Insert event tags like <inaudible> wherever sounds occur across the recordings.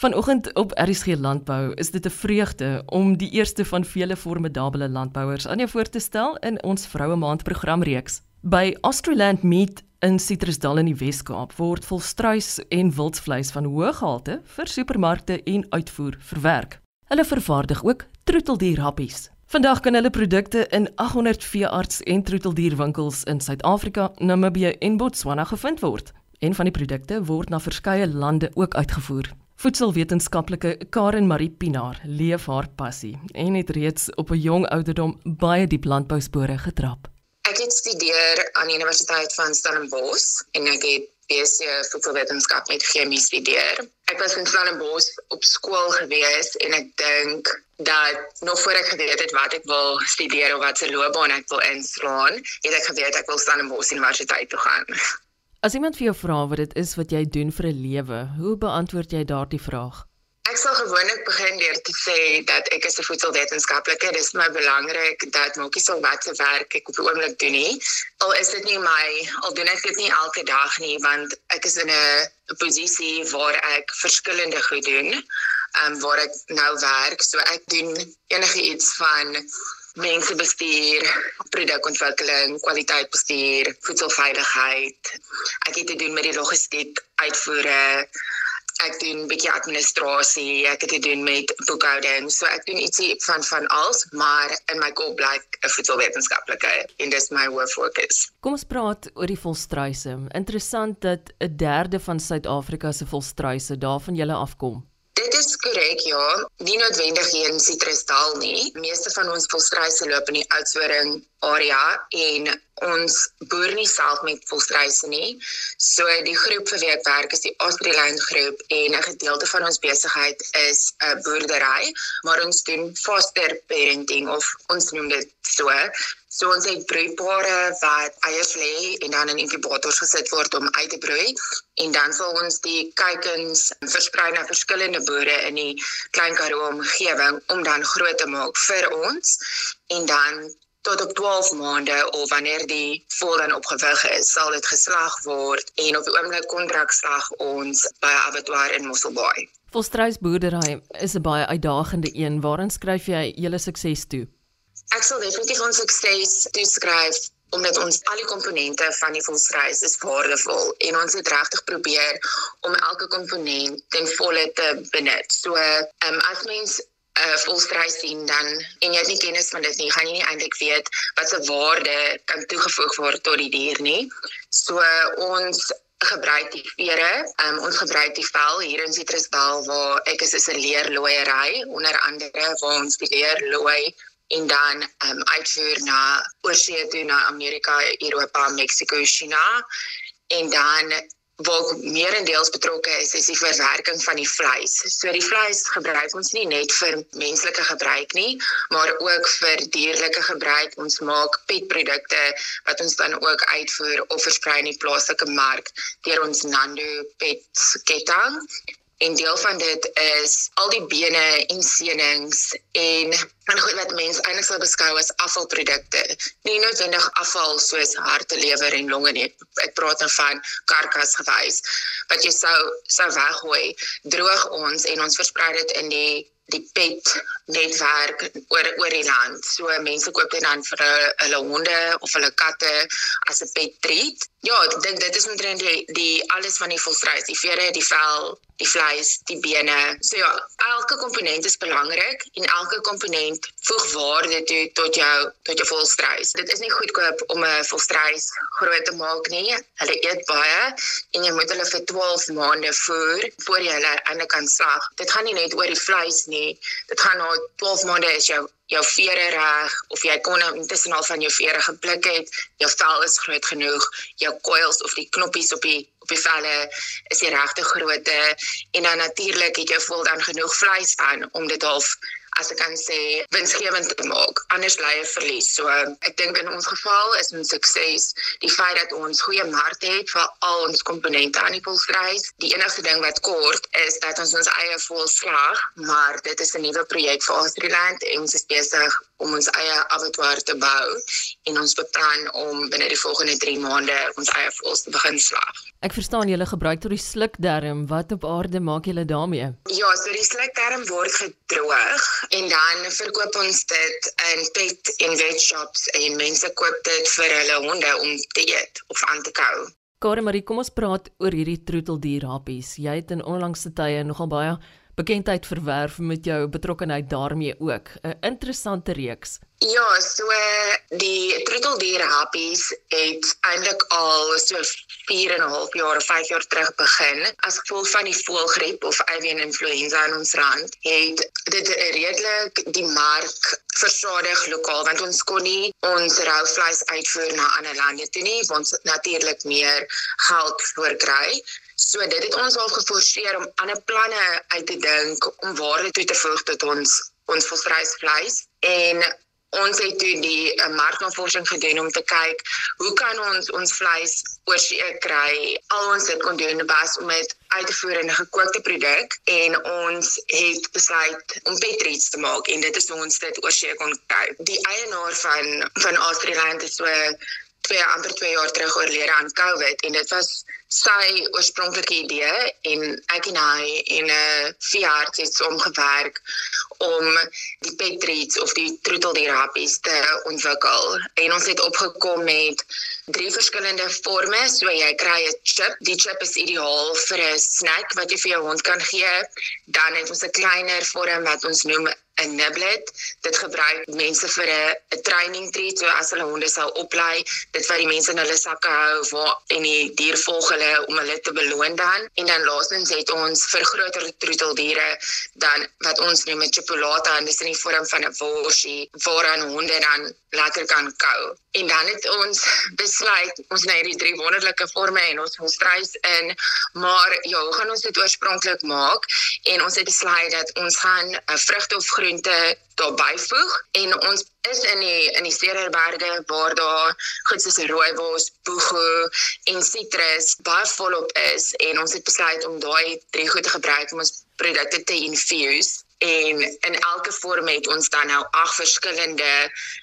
Vanoggend op RSG Landbou is dit 'n vreugde om die eerste van vele formidable landbouers aan jou voor te stel in ons Vroue Maand programreeks. By Australand Meat in Citrusdal in die Wes-Kaap word volstruis en wildsvleis van hoë gehalte vir supermarkte en uitvoer verwerk. Hulle vervaardig ook troeteldierhappies. Vandag kan hulle produkte in 800 veearts en troeteldierwinkels in Suid-Afrika, Namibië en Botswana gevind word. En van die produkte word na verskeie lande ook uitgevoer. Voedselwetenskaplike Karen Marie Pinaar leef haar passie en het reeds op 'n jong ouderdom baie diep landbouspore getrap. Ek het studeer aan die Universiteit van Stellenbosch en ek het BSc voedselwetenskap met chemie studeer. Ek was in Stellenbosch op skool gewees en ek dink dat nog voor ek geweet het wat ek wil studeer of wat se loopbaan ek wil inslaan, het ek geweet ek wil Stellenbosch Universiteit toe gaan. As iemand vir jou vra wat dit is wat jy doen vir 'n lewe, hoe beantwoord jy daardie vraag? Ek sal gewoonlik begin deur te sê dat ek is 'n voedselwetenskaplike. Dit is my belangrik dat maakie so wat se werk ek op die oomblik doen nie. Al is dit nie my, al doen ek dit nie elke dag nie, want ek is in 'n posisie waar ek verskillende goed doen. Ehm um, waar ek nou werk, so ek doen enigiets van mensebestuur, produkontwikkeling, kwaliteitbestuur, voedselveiligheid. Ek het te doen met die logistiek, uitvoere. Ek doen 'n bietjie administrasie, ek het te doen met boekhouding. So ek doen ietsie van van alles, maar in my kop bly 'n voedselwetenskaplike en dis my hoof fokus. Kom ons praat oor die volstruise. Interessant dat 'n derde van Suid-Afrika se volstruise daarvan julle afkom. Is korrek, ja. Nie noodwendig hier in Citrusdal nie. Meeste van ons volstruise loop in die Oudtshoorn area en ons boer nie self met volstruise nie. So die groep vir wie ek werk is die Australian groep en 'n gedeelte van ons besigheid is 'n uh, boerdery, maar ons doen foster parenting of ons noem dit so. So ons het broeipare wat eiers lê en dan in inkubators gesit word om uit te broei en dan sal ons die kuikens versprei na verskillende boere in die Klein Karoo omgewing om dan groot te maak vir ons en dan tot op 12 maande of wanneer die vol dan opgewig is, sal dit geslag word en op die oomblik kontrakslag ons by abattoir in Mosselbaai. Volstruisboerdery is 'n baie uitdagende een. Waarin skryf jy julle sukses toe? Ek sal definitief ons sukses toeskryf omdat ons al die komponente van die volstruis is waardevol en ons het regtig probeer om elke komponent ten volle te benut. So, ehm um, as mens 'n uh, volstruis sien dan en jy het nie kennis van dit nie, gaan jy nie eintlik weet wat se waarde kan toegevoeg word tot die dier nie. So, ons gebruik die vere. Um, ons gebruik die vel hier in Citrusdal waar ek is 'n leerlooiery onder andere waar ons die leer looi en dan um, uitvoer na oorsee toe na Amerika, Europa, Mexiko, China en dan wat meerendeels betrokke is is die verwerking van die vleis. So die vleis gebruik ons nie net vir menslike gebruik nie, maar ook vir dierlike gebruik. Ons maak petprodukte wat ons dan ook uitvoer of versprei in die plaaslike mark deur ons Nando Pet ketting en deel van dit is al die bene en senings en en goed wat mense eintlik sal beskou as afvalprodukte. Nie noodwendig afval soos harte, lewer en longe nie. Ek praat dan van karkas gewys wat jy sou sou weggooi. Droog ons en ons versprei dit in die die pet netwerk oor oor die land. So mense koop dit dan vir hulle honde of hulle katte as 'n pet treat. Ja, ek dink dit is omtrent die, die alles van die volstruis, die vere, die vel, die vleis, die bene. So ja, elke komponent is belangrik en elke komponent voeg waarde toe tot jou tot jou volstruis. Dit is nie goedkoop om 'n volstruis groot te maak nie. Hulle eet baie en jy moet hulle vir 12 maande voer voor jy hulle die kant slag. Dit gaan nie net oor die vleis nie. Dit gaan na 12 maande is jou jou vere reg of jy kon intussen al van jou vere gepluk het, jou vel is groot genoeg, jou coils of die knoppies op die op die velle is die regte grootte en dan natuurlik het jy voel dan genoeg vleis aan om dit half as ek kan sê winsgewend te maak. Anders bly jy verlies. So ek dink in ons geval is ons sukses die feit dat ons goeie markte het vir al ons komponente aan die volstruis. Die enigste ding wat kort is dat ons ons eie volslag, maar dit is 'n nuwe projek vir Australiland en ons is besig om ons eie abattoir te bou en ons beplan om binne die volgende 3 maande ons eie vols te begin slag. Ek verstaan julle gebruik tot die slukdarm. Wat op aarde maak julle daarmee? Ja, so die slukdarm word gedroog en dan verkoop ons dit in pet en vet shops en mense koop dit vir hulle honde om te eet of aan te kou. Karin Marie, kom ons praat oor hierdie troeteldierhappies. Jy het in onlangse tye nogal baie bekendheid verwerf met jou betrokkeheid daarmee ook. 'n Interessante reeks. Ja, so die troeteldiere happies het eintlik al so 4 en 'n half jaar of 5 jaar terug begin as gevolg van die voëlgriep of avian influenza in ons land. Het dit redelik die mark versadig lokaal want ons kon nie ons rou vleis uitvoer na ander lande toe nie, want natuurlik meer geld voorkry. So dit het ons al geforseer om ander planne uit te dink om waarde toe te voeg tot ons ons volstruisvleis en ons het toe die uh, marknavorsing gedoen om te kyk hoe kan ons ons vleis oorsee kry? Al ons dit kon doen was om dit uit te voer in 'n gekookte produk en ons het besluit om petrits te maak en dit is hoe ons dit oorsee kon kry die eienaar van van Australiland is so twee amper 2 jaar terug oorlede aan COVID en dit was sy oorspronklike idee en ek en hy en 'n uh, veearts het saamgewerk om die petrits of die troeteldierappies te ontwikkel. En ons het opgekom met drie verskillende forme. So jy kry 'n chip. Die chip is ideaal vir 'n snack wat jy vir jou hond kan gee. Dan het ons 'n kleiner vorm wat ons noem 'n niblet. Dit gebruik mense vir 'n 'n training treat so as hulle honde sal oplei. Dit wat die mense in hulle sakke hou waar en die dier volg hulle om hulle te beloon dan. En dan laastens het ons vir groter troeteldiere dan wat ons noem 'n chipolata en dit is in die vorm van 'n worsie waaraan honde dan lekker kan kou. En dan het ons <laughs> besluit ons nou hierdie drie wonderlike forme en ons wil strys in, maar ja, hoe gaan ons dit oorspronklik maak? En ons het besluit dat ons gaan 'n vrugte of groente daar byvoeg en ons is in die in die Sterreberge waar daar goed soos rooibos, boego en sitrus baie volop is en ons het besluit om daai drie goed te gebruik om ons produkte te infuse en in elke vorm het ons dan nou ag verskillende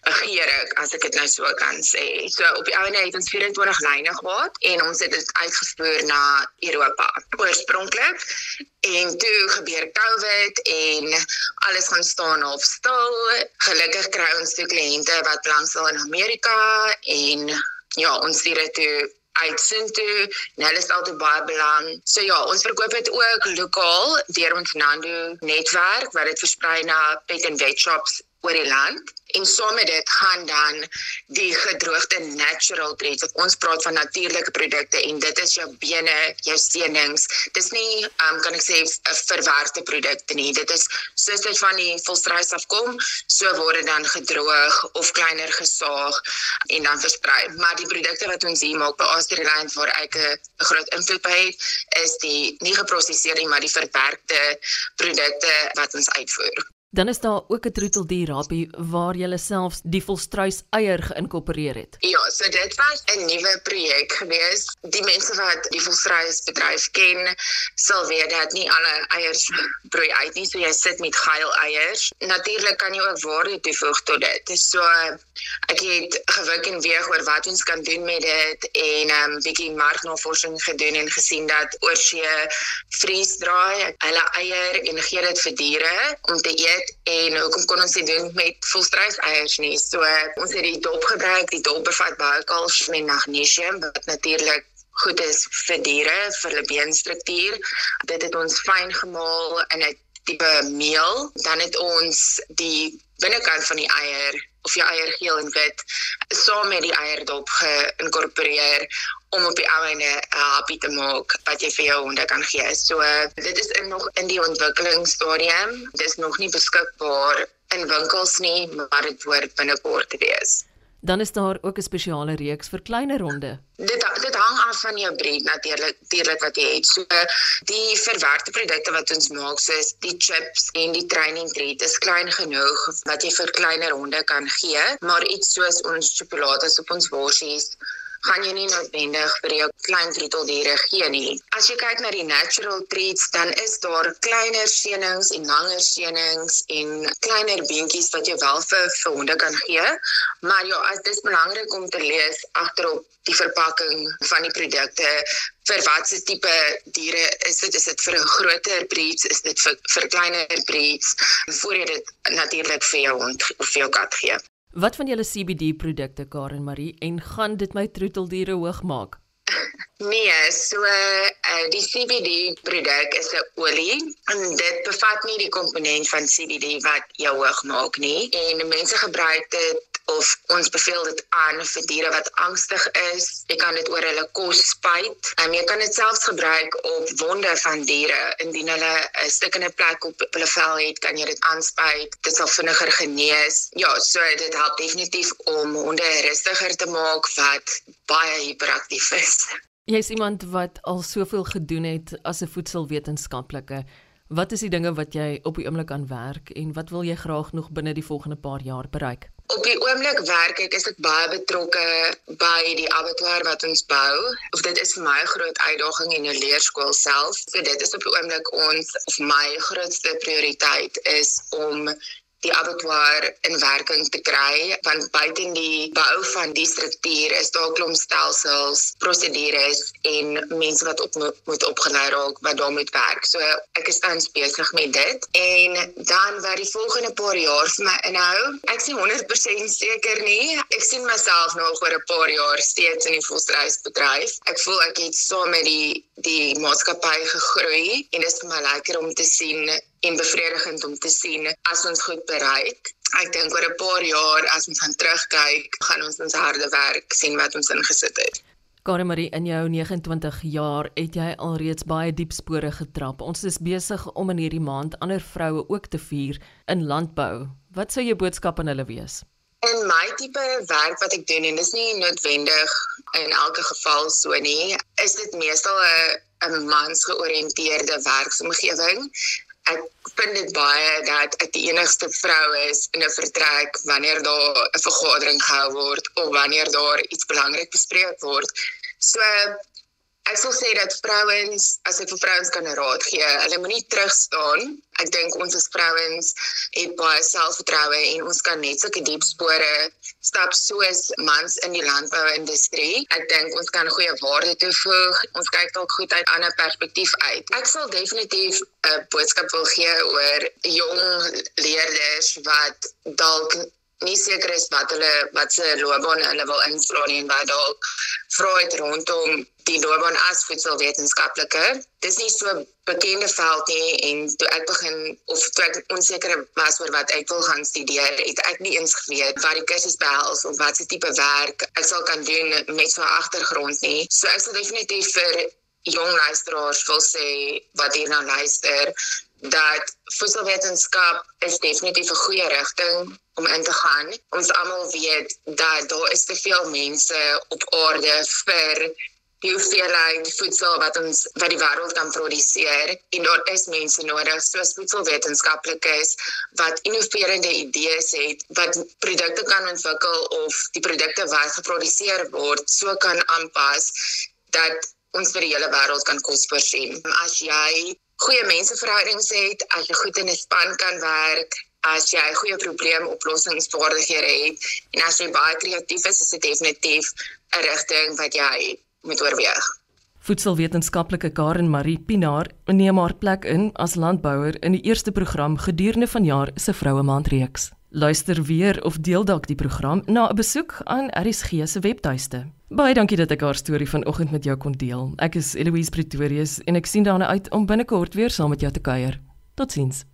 geure as ek dit nou so kan sê. So op die ouene het ons 24 lyne gehad en ons het dit uitgespoor na Europa oorspronklik. En toe gebeur COVID en alles gaan staan half stil. Gelukkig kry ons toe kliënte wat belangstel in Amerika en ja, ons stuur dit toe uitsin toe. Nou hulle is altyd baie belang. So ja, ons verkoop dit ook lokaal deur ons Nando netwerk wat dit versprei na pet and vet shops oor die land en saam met dit gaan dan die gedroogde natural treats of ons praat van natuurlike produkte en dit is jou bene, jou steenings. Dis nie um, kan ek sê 'n verwerkte produkte nie. Dit is soos dit van die volstruis afkom, so word dit dan gedroog of kleiner gesaag en dan versprei. Maar die produkte wat ons hier maak by Australian waar ek 'n groot invloed by het, is die nie geproseserde maar die verwerkte produkte wat ons uitvoer. Dan is daar ook 'n troeteldierapie waar jy self die volstruis eier geïnkorporeer het. Ja, so dit was 'n nuwe projek gewees. Die mense wat die volstruis bedryf ken, sal weet dat nie alle eiers broei uit nie, so jy sit met geil eiers. Natuurlik kan jy ook waarde toevoeg tot dit. So ek het gewik en weeg oor wat ons kan doen met dit en 'n um, bietjie marknavorsing gedoen en gesien dat oorsee vriesdraai hulle eier en gee dit vir diere om te eet dit en hoekom kon ons dit doen met volstruis eiers nie? So ons het die dop gebruik. Die dop bevat baie kalsium en magnesium wat natuurlik goed is vir diere, vir hulle beenstruktuur. Dit het ons fyn gemaal in 'n tipe meel. Dan het ons die binnekant van die eier of die eier geel en wit saam met die eierdop geïnkorporeer om op die ouene 'n uh, happy te maak wat jy vir jou honde kan gee. So dit is in nog in die ontwikkelingsstadium. Dit is nog nie beskikbaar in winkels nie, maar dit word binnekort wees. Dan is daar ook 'n spesiale reeks vir kleiner honde. Dit dit hang af van jou breed natuurlik, natuurlik wat jy het. So die verwerkte produkte wat ons maak, soos die chips en die training treat, is klein genoeg wat jy vir kleiner honde kan gee, maar iets soos ons sjokolade op ons worsies gaan jy nie noodwendig vir jou klein troeteldiere gee nie. As jy kyk na die natural treats, dan is daar kleiner seënings en langer seënings en kleiner beentjies wat jy wel vir, vir honde kan gee. Maar ja, dit is belangrik om te lees agterop die verpakking van die produkte vir watse tipe diere is dit is dit vir 'n groter breeds is dit vir vir kleiner breeds voor jy dit natuurlik vir jou hond of vir jou kat gee Wat van julle CBD produkte Karen Marie en gaan dit my troeteldiere hoog maak? <laughs> Nee, so uh, die CBD produk is 'n olie en dit bevat nie die komponent van CBD wat jou hoog maak nie en mense gebruik dit of ons beveel dit aan vir diere wat angstig is. Jy kan dit oor hulle kos spuit. Um, jy kan dit selfs gebruik op wonde van diere. Indien hulle 'n stikkende plek op hulle vel het, kan jy dit aanspuit. Dit sal vinniger genees. Ja, so dit help definitief om honde rustiger te maak wat baie hiperaktief is. Jy is iemand wat al soveel gedoen het as 'n voedselwetenskaplike. Wat is die dinge wat jy op die oomblik aan werk en wat wil jy graag nog binne die volgende paar jaar bereik? Op die oomblik werk ek is ek baie betrokke by die abattoir wat ons bou. Of dit is vir my 'n groot uitdaging in 'n leerskool self. So dit is op die oomblik ons of my grootste prioriteit is om die abattoir in werking te kry want buite die bou van die struktuur is daar klompstelsels, prosedures en mense wat op moet opgelei raak wat daar moet werk. So ek is tans besig met dit en dan wat die volgende paar jaar vir my inhou. Ek sien 100% seker nie. Ek sien myself nog oor 'n paar jaar steeds in die volstruisbedryf. Ek voel ek het saam met die die maatskappy gegroei en dit is vir my lekker om te sien en bevredigend om te sien as ons goed bereik. Ek dink oor 'n paar jaar as ons gaan terugkyk, gaan ons ons harde werk sien wat ons ingesit het. Karin Marie, in jou 29 jaar het jy alreeds baie diep spore getrap. Ons is besig om in hierdie maand ander vroue ook te vier in landbou. Wat sou jou boodskap aan hulle wees? In my tipe werk wat ek doen en dis nie noodwendig in elke geval so nie, is dit meestal 'n 'n mansgeoriënteerde werksomgewing ek vind dit baie dat ek die enigste vrou is in 'n vertrek wanneer daar 'n vergadering gehou word of wanneer daar iets belangrik bespreek word. So ek sou sê dat vrouens, as ek vir vrouens kan raad gee, hulle moenie terug staan. Ek dink ons as vrouens het baie selfvertroue en ons kan net sulke diep spore stap soos mans in die landbouindustrie. Ek dink ons kan goeie waarde toevoeg. Ons kyk dalk goed uit 'n ander perspektief uit. Ek sal definitief 'n boodskap wil gee oor jong leerders wat dalk nie seker is wat hulle wat se loopbaan hulle wil inslaan nie en wat dalk vra het rondom die loopbaan as voedselwetenskaplike. Dis nie so bekende veld nie en toe ek begin of toe ek onseker was oor wat ek wil gaan studeer, het ek nie eens geweet wat die kursus behels of wat se tipe werk ek sal kan doen met so 'n agtergrond nie. So ek sal definitief vir jong luisteraars wil sê wat hier nou luister dat voedselwetenskap is definitief 'n goeie rigting om in te gaan. Ons almal weet dat daar is te veel mense op aarde vir die hoeveelheid voedsel wat ons wat die wêreld kan produseer en daar is mense nodig soos voedselwetenskaplikes wat innoverende idees het wat produkte kan ontwikkel of die produkte wat geproduseer word so kan aanpas dat ons vir die hele wêreld kan kos voorsien. As jy goeie menseverhoudings het, as jy goed in 'n span kan werk, as jy goeie probleemoplossingsvaardighede het en as jy baie kreatief is, is dit definitief 'n rigting wat jy moet oorweeg. Voedselwetenskaplike Karen Marie Pinaar neem haar plek in as landbouer in die eerste program gedurende vanjaar se Vroue Maand reeks. Luister weer of deel dalk die program na 'n besoek aan RSG se webtuiste. Baie dankie dat ek haar storie vanoggend met jou kon deel. Ek is Eloise Pretorius en ek sien daarna uit om binnekort weer saam met jou te kuier. Totsiens.